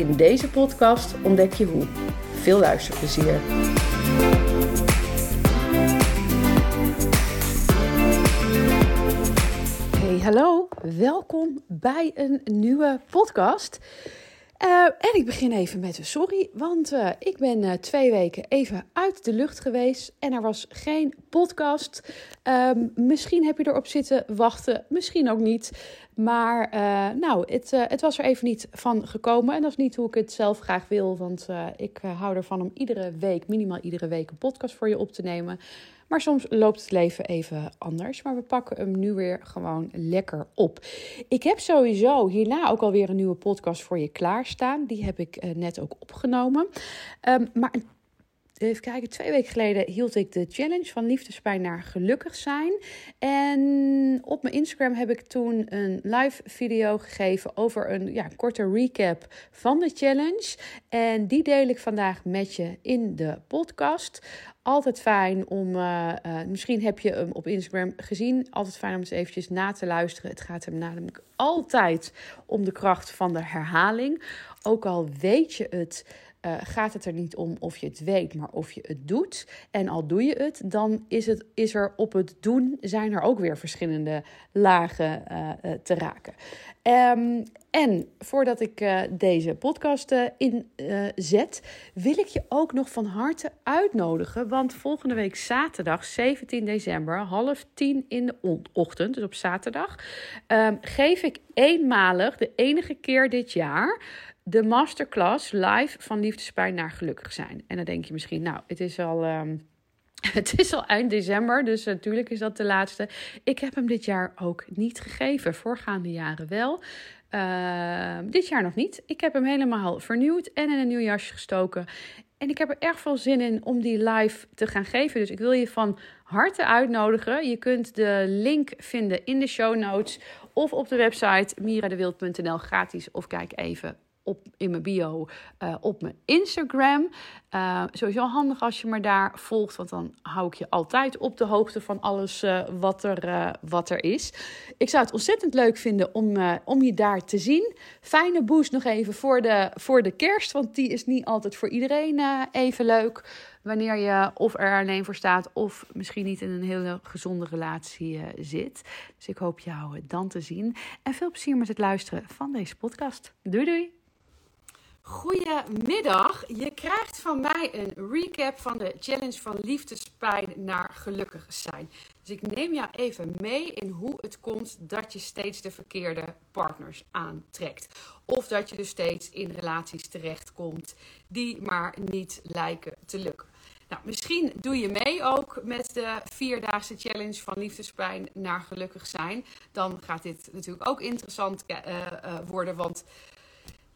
In deze podcast ontdek je hoe. Veel luisterplezier. Hey, hallo. Welkom bij een nieuwe podcast. Uh, en ik begin even met een sorry, want uh, ik ben uh, twee weken even uit de lucht geweest en er was geen podcast. Um, misschien heb je erop zitten wachten, misschien ook niet. Maar nou, het, het was er even niet van gekomen en dat is niet hoe ik het zelf graag wil, want ik hou ervan om iedere week, minimaal iedere week, een podcast voor je op te nemen. Maar soms loopt het leven even anders. Maar we pakken hem nu weer gewoon lekker op. Ik heb sowieso hierna ook alweer een nieuwe podcast voor je klaarstaan. Die heb ik uh, net ook opgenomen. Um, maar Even kijken, twee weken geleden hield ik de challenge van liefdespijn naar gelukkig zijn. En op mijn Instagram heb ik toen een live video gegeven over een ja, korte recap van de challenge. En die deel ik vandaag met je in de podcast. Altijd fijn om, uh, uh, misschien heb je hem op Instagram gezien, altijd fijn om eens eventjes na te luisteren. Het gaat hem namelijk altijd om de kracht van de herhaling. Ook al weet je het uh, gaat het er niet om of je het weet, maar of je het doet. En al doe je het, dan is, het, is er op het doen zijn er ook weer verschillende lagen te raken. Um, en voordat ik deze podcast inzet, wil ik je ook nog van harte uitnodigen. Want volgende week zaterdag, 17 december, half tien in de ochtend, dus op zaterdag, um, geef ik eenmalig, de enige keer dit jaar de masterclass live van liefdespijn naar gelukkig zijn. En dan denk je misschien, nou, het is al. Um, het is al eind december, dus natuurlijk is dat de laatste. Ik heb hem dit jaar ook niet gegeven. Voorgaande jaren wel. Uh, dit jaar nog niet. Ik heb hem helemaal vernieuwd en in een nieuw jasje gestoken. En ik heb er erg veel zin in om die live te gaan geven. Dus ik wil je van harte uitnodigen. Je kunt de link vinden in de show notes of op de website miradewild.nl gratis. Of kijk even op, in mijn bio uh, op mijn Instagram. Uh, sowieso handig als je me daar volgt, want dan hou ik je altijd op de hoogte van alles uh, wat, er, wat er is. Ik zou het ontzettend leuk vinden om, om je daar te zien. Fijne boost nog even voor de, voor de kerst, want die is niet altijd voor iedereen even leuk. Wanneer je of er alleen voor staat of misschien niet in een hele gezonde relatie zit. Dus ik hoop jou dan te zien. En veel plezier met het luisteren van deze podcast. Doei doei! Goedemiddag. Je krijgt van mij een recap van de challenge van liefdespijn naar gelukkig zijn. Dus ik neem jou even mee in hoe het komt dat je steeds de verkeerde partners aantrekt. Of dat je dus steeds in relaties terechtkomt die maar niet lijken te lukken. Nou, misschien doe je mee ook met de vierdaagse challenge van liefdespijn naar gelukkig zijn. Dan gaat dit natuurlijk ook interessant uh, uh, worden, want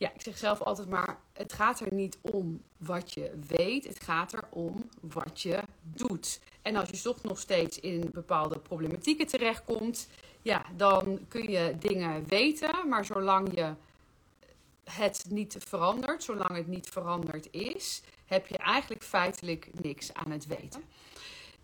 ja, ik zeg zelf altijd maar, het gaat er niet om wat je weet, het gaat er om wat je doet. En als je toch nog steeds in bepaalde problematieken terechtkomt, ja, dan kun je dingen weten, maar zolang je het niet verandert, zolang het niet veranderd is, heb je eigenlijk feitelijk niks aan het weten.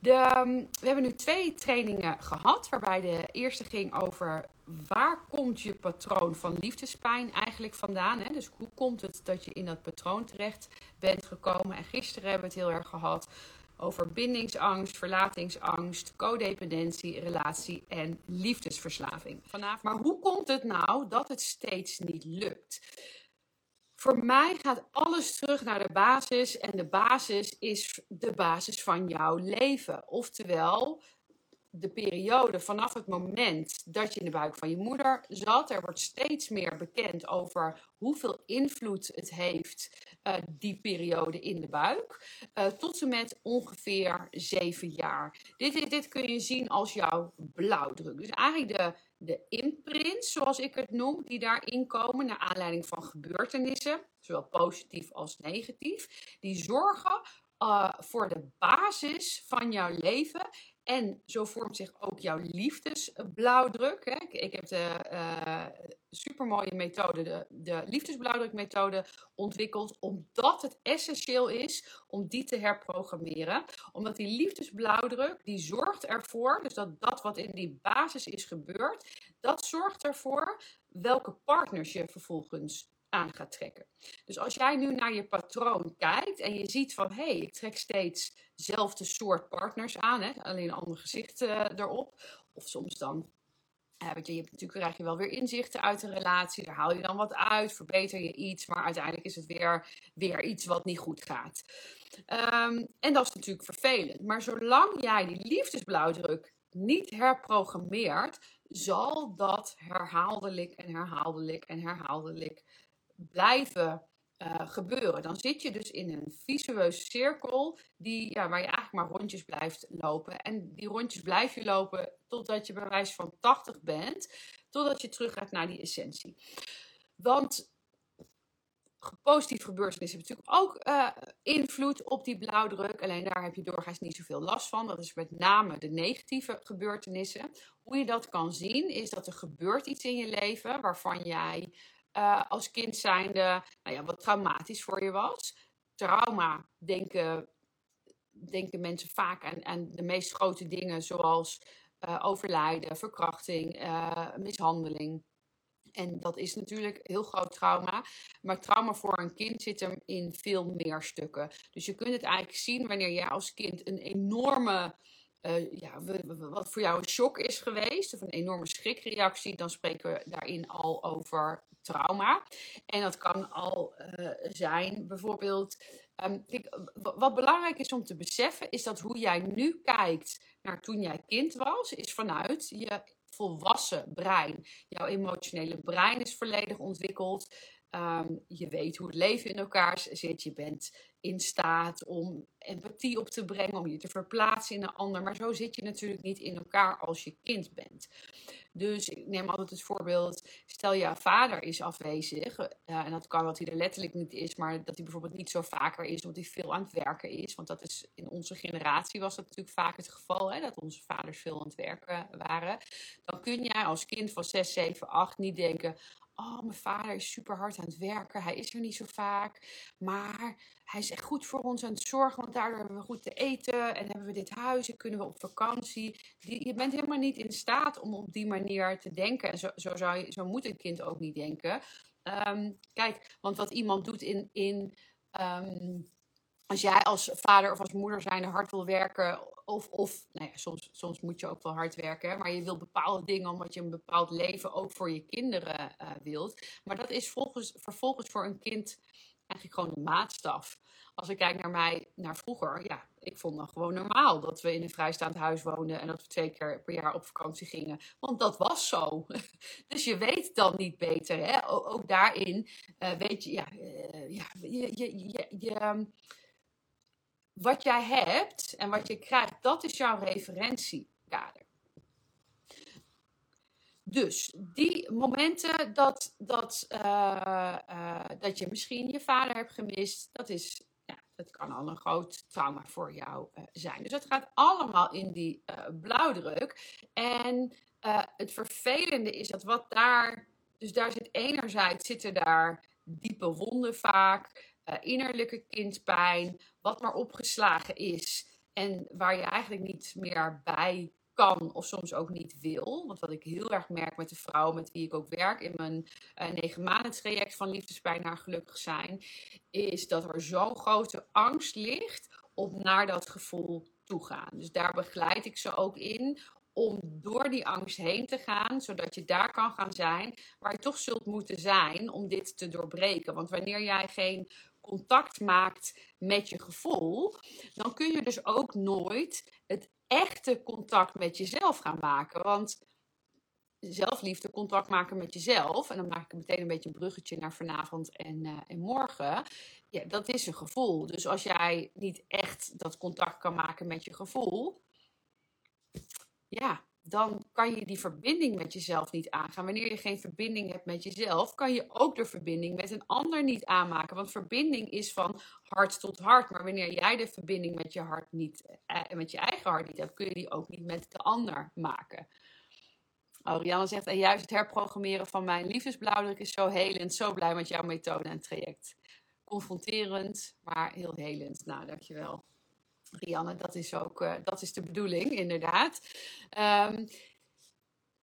Ehm, we hebben nu twee trainingen gehad, waarbij de eerste ging over waar komt je patroon van liefdespijn eigenlijk vandaan? Hè? Dus hoe komt het dat je in dat patroon terecht bent gekomen? En gisteren hebben we het heel erg gehad over bindingsangst, verlatingsangst, codependentie, relatie en liefdesverslaving. Vanavond. Maar hoe komt het nou dat het steeds niet lukt? Voor mij gaat alles terug naar de basis en de basis is de basis van jouw leven. Oftewel, de periode vanaf het moment dat je in de buik van je moeder zat. Er wordt steeds meer bekend over hoeveel invloed het heeft, uh, die periode in de buik. Uh, tot en met ongeveer zeven jaar. Dit, dit kun je zien als jouw blauwdruk. Dus eigenlijk de, de imprints, zoals ik het noem, die daarin komen naar aanleiding van gebeurtenissen, zowel positief als negatief, die zorgen uh, voor de basis van jouw leven en zo vormt zich ook jouw liefdesblauwdruk. Hè. Ik heb de uh, supermooie methode, de, de liefdesblauwdrukmethode, ontwikkeld. Omdat het essentieel is om die te herprogrammeren. Omdat die liefdesblauwdruk, die zorgt ervoor, dus dat dat wat in die basis is gebeurd, dat zorgt ervoor welke partners je vervolgens aan gaat trekken. Dus als jij nu naar je patroon kijkt en je ziet van hé, hey, ik trek steeds dezelfde soort partners aan, hè, alleen een ander gezicht uh, erop. Of soms dan, uh, je, je natuurlijk krijg je wel weer inzichten uit een relatie, daar haal je dan wat uit, verbeter je iets, maar uiteindelijk is het weer, weer iets wat niet goed gaat. Um, en dat is natuurlijk vervelend. Maar zolang jij die liefdesblauwdruk niet herprogrammeert, zal dat herhaaldelijk en herhaaldelijk en herhaaldelijk blijven uh, gebeuren. Dan zit je dus in een visueuze cirkel die, ja, waar je eigenlijk maar rondjes blijft lopen. En die rondjes blijf je lopen totdat je bij wijze van 80 bent, totdat je terug gaat naar die essentie. Want positieve gebeurtenissen hebben natuurlijk ook uh, invloed op die blauwdruk. Alleen daar heb je doorgaans niet zoveel last van. Dat is met name de negatieve gebeurtenissen. Hoe je dat kan zien, is dat er gebeurt iets in je leven waarvan jij uh, als kind zijnde, nou ja, wat traumatisch voor je was. Trauma denken, denken mensen vaak aan, aan de meest grote dingen zoals uh, overlijden, verkrachting, uh, mishandeling. En dat is natuurlijk heel groot trauma. Maar trauma voor een kind zit hem in veel meer stukken. Dus je kunt het eigenlijk zien wanneer jij als kind een enorme ja, wat voor jou een shock is geweest, of een enorme schrikreactie, dan spreken we daarin al over trauma. En dat kan al uh, zijn, bijvoorbeeld. Um, wat belangrijk is om te beseffen, is dat hoe jij nu kijkt naar toen jij kind was, is vanuit je volwassen brein. Jouw emotionele brein is volledig ontwikkeld. Um, je weet hoe het leven in elkaar zit. Je bent in staat om empathie op te brengen, om je te verplaatsen in een ander. Maar zo zit je natuurlijk niet in elkaar als je kind bent. Dus ik neem altijd het voorbeeld, stel je vader is afwezig. Uh, en dat kan dat hij er letterlijk niet is, maar dat hij bijvoorbeeld niet zo vaker is, omdat hij veel aan het werken is. Want dat is in onze generatie was dat natuurlijk vaak het geval, hè, dat onze vaders veel aan het werken waren. Dan kun jij als kind van 6, 7, 8 niet denken, oh, mijn vader is super hard aan het werken. Hij is er niet zo vaak. Maar hij is echt goed voor ons aan het zorgen. Want daardoor hebben we goed te eten. En hebben we dit huis. En kunnen we op vakantie. je bent helemaal niet in staat om op die manier te denken. En zo, zo, zou je, zo moet een kind ook niet denken. Um, kijk, want wat iemand doet in. in um, als jij als vader of als moeder zijn hard wil werken, of, of nou ja, soms, soms moet je ook wel hard werken, maar je wil bepaalde dingen omdat je een bepaald leven ook voor je kinderen uh, wilt. Maar dat is volgens, vervolgens voor een kind eigenlijk gewoon een maatstaf. Als ik kijk naar mij, naar vroeger, ja, ik vond dan gewoon normaal dat we in een vrijstaand huis woonden en dat we twee keer per jaar op vakantie gingen. Want dat was zo. Dus je weet dan niet beter. Hè? Ook, daarin uh, weet je, ja, uh, ja je, je, je, je ehm, wat jij hebt en wat je krijgt, dat is jouw referentiekader. Dus die momenten dat, dat, uh, uh, dat je misschien je vader hebt gemist, dat, is, ja, dat kan al een groot trauma voor jou uh, zijn. Dus het gaat allemaal in die blauwdruk. En het vervelende is dat wat daar, dus daar zit enerzijds zitten daar diepe wonden vaak. Eh, innerlijke kindpijn, wat maar opgeslagen is en waar je eigenlijk niet meer bij kan of soms ook niet wil. Want wat ik heel erg merk met de vrouw met wie ik ook werk in mijn uh, negen maanden traject van liefdespijn naar gelukkig zijn, is dat er zo'n grote angst ligt om naar dat gevoel toe gaan. Dus daar begeleid ik ze ook in om door die angst heen te gaan, zodat je daar kan gaan zijn waar je toch zult moeten zijn om dit te doorbreken. Want wanneer jij geen contact maakt met je gevoel, dan kun je dus ook nooit het echte contact met jezelf gaan maken. Want zelfliefde, contact maken met jezelf. En dan maak ik meteen een beetje een bruggetje naar vanavond en, uh, en morgen. Ja, dat is een gevoel. Dus als jij niet echt dat contact kan maken met je gevoel. Ja, dan kan je die verbinding met jezelf niet aangaan. Wanneer je geen verbinding hebt met jezelf, kan je ook de verbinding met een ander niet aanmaken. Want verbinding is van hart tot hart. Maar wanneer jij de verbinding met je hart niet, eh, met je eigen hart niet hebt, kun je die ook niet met de ander maken. Rianne zegt, en juist het herprogrammeren van mijn liefdesblauwdruk is zo helend. Zo blij met jouw methode en traject. Confronterend, maar heel helend. Nou, dankjewel. Rianne, dat is ook uh, dat is de bedoeling, inderdaad. Um,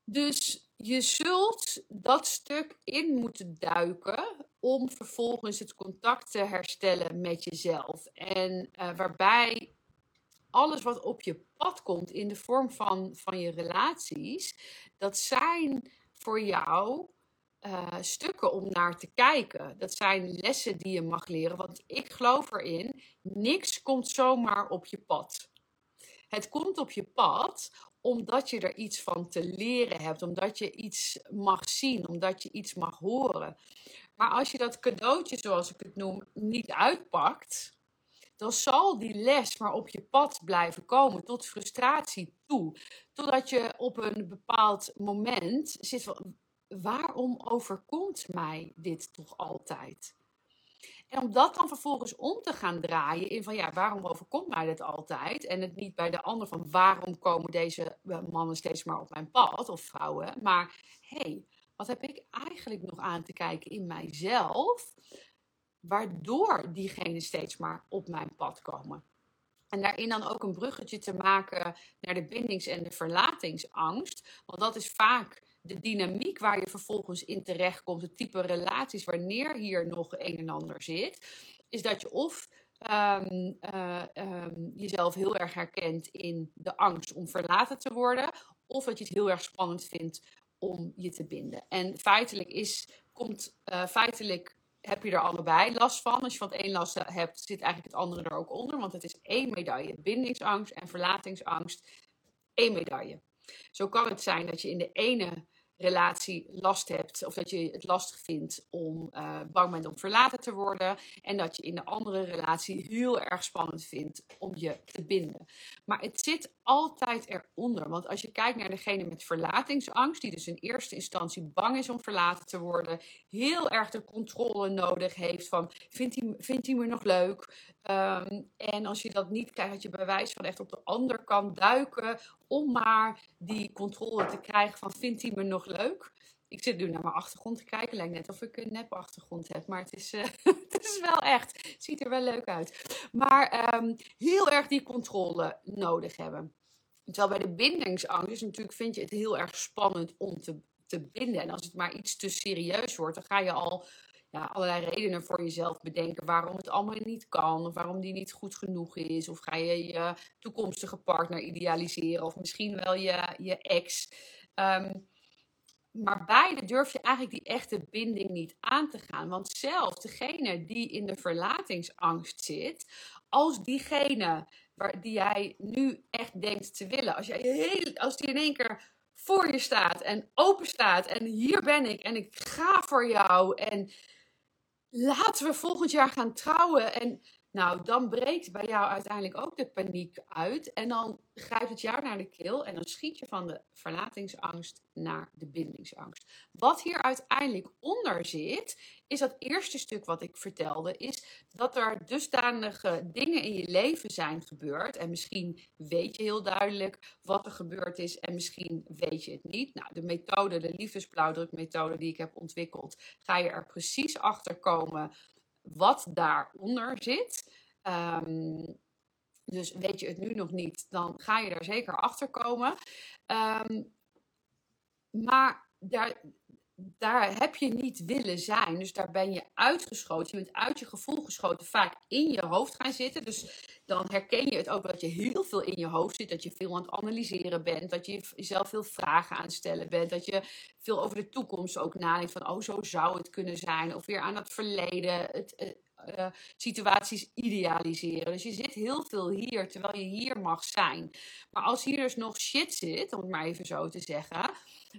dus je zult dat stuk in moeten duiken om vervolgens het contact te herstellen met jezelf. En uh, waarbij alles wat op je pad komt in de vorm van, van je relaties, dat zijn voor jou uh, stukken om naar te kijken. Dat zijn lessen die je mag leren. Want ik geloof erin, niks komt zomaar op je pad. Het komt op je pad omdat je er iets van te leren hebt, omdat je iets mag zien, omdat je iets mag horen. Maar als je dat cadeautje, zoals ik het noem, niet uitpakt, dan zal die les maar op je pad blijven komen tot frustratie toe. Totdat je op een bepaald moment zit van, waarom overkomt mij dit toch altijd? En om dat dan vervolgens om te gaan draaien in van ja, waarom overkomt mij dit altijd? En het niet bij de ander van waarom komen deze eh, mannen steeds maar op mijn pad of vrouwen. Maar hé, hey, wat heb ik eigenlijk nog aan te kijken in mijzelf? Waardoor diegenen steeds maar op mijn pad komen. En daarin dan ook een bruggetje te maken naar de bindings- en de verlatingsangst. Want dat is vaak de dynamiek waar je vervolgens in terechtkomt, het type relaties wanneer hier nog een en ander zit, is dat je of um, uh, um, jezelf heel erg herkent in de angst om verlaten te worden, of dat je het heel erg spannend vindt om je te binden. En feitelijk is, komt uh, feitelijk heb je er allebei last van. Als je van het een last hebt, zit eigenlijk het andere er ook onder. Want het is één medaille. Bindingsangst en verlatingsangst, één medaille. Zo kan het zijn dat je in de ene relatie last hebt of dat je het lastig vindt om uh, bang bent om verlaten te worden en dat je in de andere relatie heel erg spannend vindt om je te binden. Maar het zit altijd eronder, want als je kijkt naar degene met verlatingsangst, die dus in eerste instantie bang is om verlaten te worden, heel erg de controle nodig heeft van vindt hij, vindt hij me nog leuk? Um, en als je dat niet krijgt, dat je bewijs van echt op de ander kan duiken om maar die controle te krijgen van vindt hij me nog leuk? Ik zit nu naar mijn achtergrond te kijken. Lijkt net of ik een nep achtergrond heb. Maar het is, uh, het is wel echt. Ziet er wel leuk uit. Maar um, heel erg die controle nodig hebben. Terwijl bij de bindingsangst natuurlijk, vind je het heel erg spannend om te, te binden. En als het maar iets te serieus wordt, dan ga je al ja, allerlei redenen voor jezelf bedenken waarom het allemaal niet kan, of waarom die niet goed genoeg is, of ga je je toekomstige partner idealiseren, of misschien wel je, je ex. Um, maar beide durf je eigenlijk die echte binding niet aan te gaan. Want zelfs degene die in de verlatingsangst zit, als diegene waar, die jij nu echt denkt te willen, als, jij heel, als die in één keer voor je staat en open staat en hier ben ik en ik ga voor jou en laten we volgend jaar gaan trouwen. En nou, dan breekt bij jou uiteindelijk ook de paniek uit. En dan grijpt het jou naar de keel en dan schiet je van de verlatingsangst naar de bindingsangst. Wat hier uiteindelijk onder zit, is dat eerste stuk wat ik vertelde, is dat er dusdanige dingen in je leven zijn gebeurd. En misschien weet je heel duidelijk wat er gebeurd is en misschien weet je het niet. Nou, de methode, de liefdesblauwdrukmethode die ik heb ontwikkeld, ga je er precies achter komen wat daaronder zit. Um, dus weet je het nu nog niet, dan ga je daar zeker achter komen. Um, maar daar, daar heb je niet willen zijn. Dus daar ben je uitgeschoten. Je bent uit je gevoel geschoten, vaak in je hoofd gaan zitten. Dus dan herken je het ook dat je heel veel in je hoofd zit. Dat je veel aan het analyseren bent. Dat je jezelf veel vragen aan het stellen bent. Dat je veel over de toekomst ook nadenkt. Van, oh, zo zou het kunnen zijn. Of weer aan het verleden. Het, uh, situaties idealiseren. Dus je zit heel veel hier, terwijl je hier mag zijn. Maar als hier dus nog shit zit, om het maar even zo te zeggen,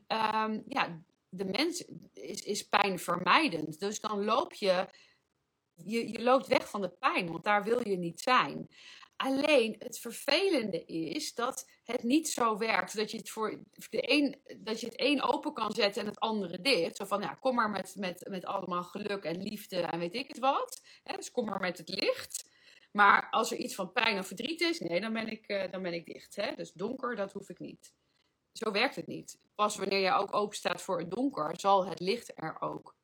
um, ja, de mens is, is pijnvermijdend. Dus dan loop je, je, je loopt weg van de pijn, want daar wil je niet zijn. Alleen het vervelende is dat het niet zo werkt dat je het voor de een, dat je het een open kan zetten en het andere dicht. Zo van ja, kom maar met, met, met allemaal geluk en liefde en weet ik het wat. dus kom maar met het licht. Maar als er iets van pijn of verdriet is, nee, dan ben ik, uh, dan ben ik dicht. Hè? Dus donker, dat hoef ik niet. Zo werkt het niet. Pas wanneer je ook open staat voor het donker, zal het licht er ook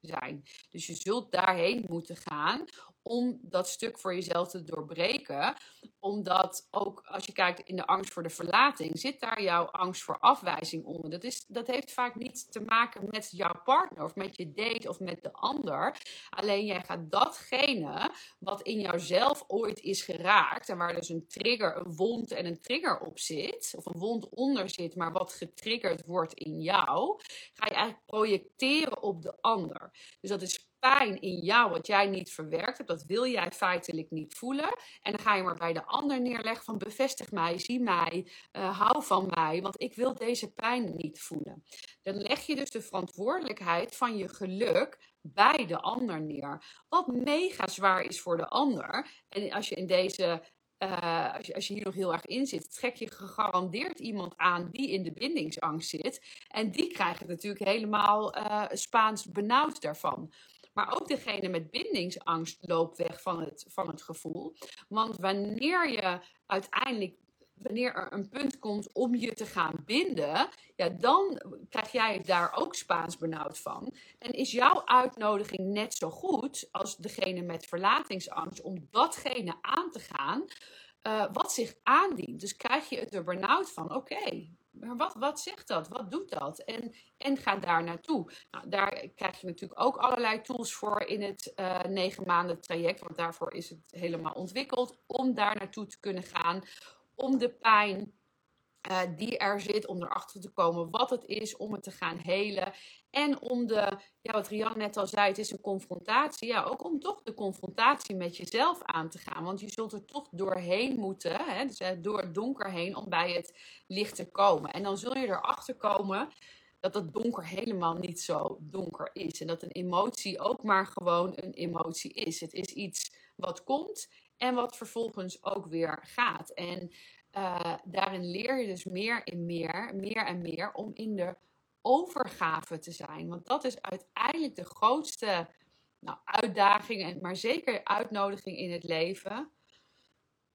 Dus je zult daarheen moeten gaan om dat stuk voor jezelf te doorbreken. Omdat ook als je kijkt in de angst voor de verlating, zit daar jouw angst voor afwijzing onder. Dat, is, dat heeft vaak niet te maken met jouw partner of met je date of met de ander. Alleen jij gaat datgene wat in jouzelf ooit is geraakt en waar dus een trigger, een wond en een trigger op zit, of een wond onder zit, maar wat getriggerd wordt in jou, ga je eigenlijk projecteren op de ander. Dus dat is pijn in jou wat jij niet verwerkt hebt, dat wil jij feitelijk niet voelen. En dan ga je maar bij de ander neerleggen van bevestig mij, zie mij, uh, hou van mij, want ik wil deze pijn niet voelen. Dan leg je dus de verantwoordelijkheid van je geluk bij de ander neer. Wat mega zwaar is voor de ander. En als je in deze uh, als, je, hier nog heel erg in zit, trek je gegarandeerd iemand aan die in de bindingsangst zit. En die krijgen natuurlijk helemaal uh, Spaans benauwd daarvan. Maar ook degene met bindingsangst loopt weg van het, van het gevoel. Want wanneer je uiteindelijk wanneer er een punt komt om je te gaan binden, ja, dan krijg jij daar ook Spaans benauwd van. En is jouw uitnodiging net zo goed als degene met verlatingsangst om datgene aan te gaan uh, wat zich aandient. Dus krijg je het er benauwd van, oké, maar wat, wat zegt dat? Wat doet dat? En, en ga daar naartoe. Nou, daar krijg je natuurlijk ook allerlei tools voor in het uh, negen maanden traject. Want daarvoor is het helemaal ontwikkeld. Om daar naartoe te kunnen gaan. Om de pijn uh, die er zit, om erachter te komen wat het is, om het te gaan helen. En om de, ja, wat Rian net al zei, het is een confrontatie. Ja, ook om toch de confrontatie met jezelf aan te gaan. Want je zult er toch doorheen moeten, hè, dus door het donker heen, om bij het licht te komen. En dan zul je erachter komen dat het donker helemaal niet zo donker is. En dat een emotie ook maar gewoon een emotie is. Het is iets wat komt en wat vervolgens ook weer gaat. En uh, daarin leer je dus meer en meer, meer en meer om in de overgave te zijn. Want dat is uiteindelijk de grootste nou, uitdaging, maar zeker uitnodiging in het leven.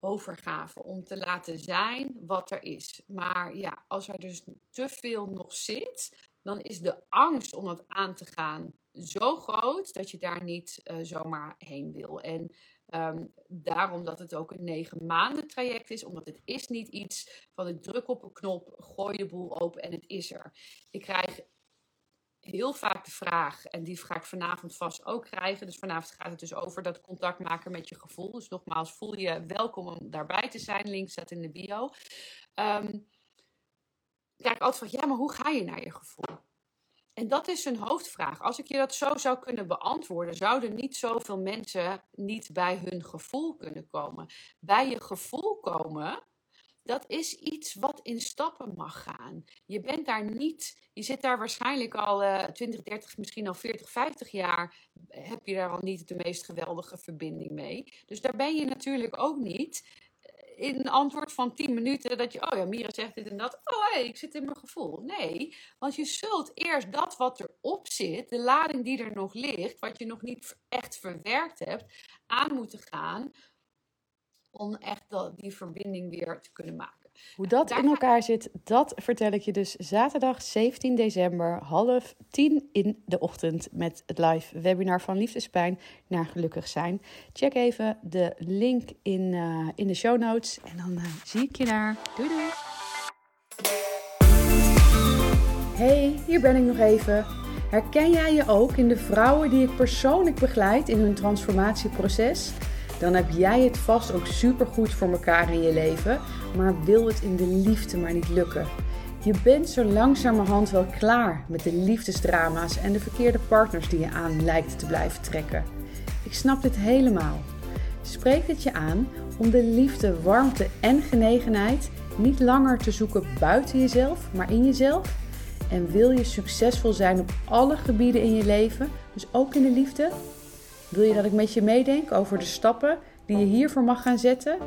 Overgave, om te laten zijn wat er is. Maar ja, als er dus te veel nog zit, dan is de angst om dat aan te gaan zo groot dat je daar niet uh, zomaar heen wil. En Um, daarom dat het ook een negen maanden traject is, omdat het is niet iets van ik druk op een knop, gooi de boel open en het is er. Ik krijg heel vaak de vraag, en die ga ik vanavond vast ook krijgen. Dus vanavond gaat het dus over dat contact maken met je gevoel. Dus nogmaals, voel je welkom om daarbij te zijn. Link staat in de bio. Um, kijk altijd van, ja, maar hoe ga je naar je gevoel? En dat is een hoofdvraag. Als ik je dat zo zou kunnen beantwoorden, zouden niet zoveel mensen niet bij hun gevoel kunnen komen. Bij je gevoel komen, dat is iets wat in stappen mag gaan. Je bent daar niet, je zit daar waarschijnlijk al uh, 20, 30, misschien al 40, 50 jaar, heb je daar al niet de meest geweldige verbinding mee. Dus daar ben je natuurlijk ook niet in een antwoord van 10 minuten dat je, oh ja, Mira zegt dit en dat. Oh hé, hey, ik zit in mijn gevoel. Nee, want je zult eerst dat wat erop zit, de lading die er nog ligt, wat je nog niet echt verwerkt hebt, aan moeten gaan om echt die verbinding weer te kunnen maken. Hoe dat in elkaar zit, dat vertel ik je dus zaterdag 17 december, half tien in de ochtend met het live webinar van Liefdespijn naar Gelukkig Zijn. Check even de link in, uh, in de show notes en dan uh, zie ik je daar. Doei doei! Hey, hier ben ik nog even. Herken jij je ook in de vrouwen die ik persoonlijk begeleid in hun transformatieproces? Dan heb jij het vast ook supergoed voor elkaar in je leven, maar wil het in de liefde maar niet lukken. Je bent zo langzamerhand wel klaar met de liefdesdrama's en de verkeerde partners die je aan lijkt te blijven trekken. Ik snap dit helemaal. Spreekt het je aan om de liefde, warmte en genegenheid niet langer te zoeken buiten jezelf, maar in jezelf? En wil je succesvol zijn op alle gebieden in je leven, dus ook in de liefde? Wil je dat ik met je meedenk over de stappen die je hiervoor mag gaan zetten?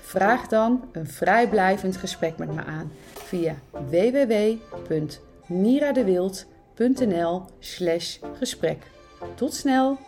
Vraag dan een vrijblijvend gesprek met me aan via www.miradewild.nl/gesprek. Tot snel!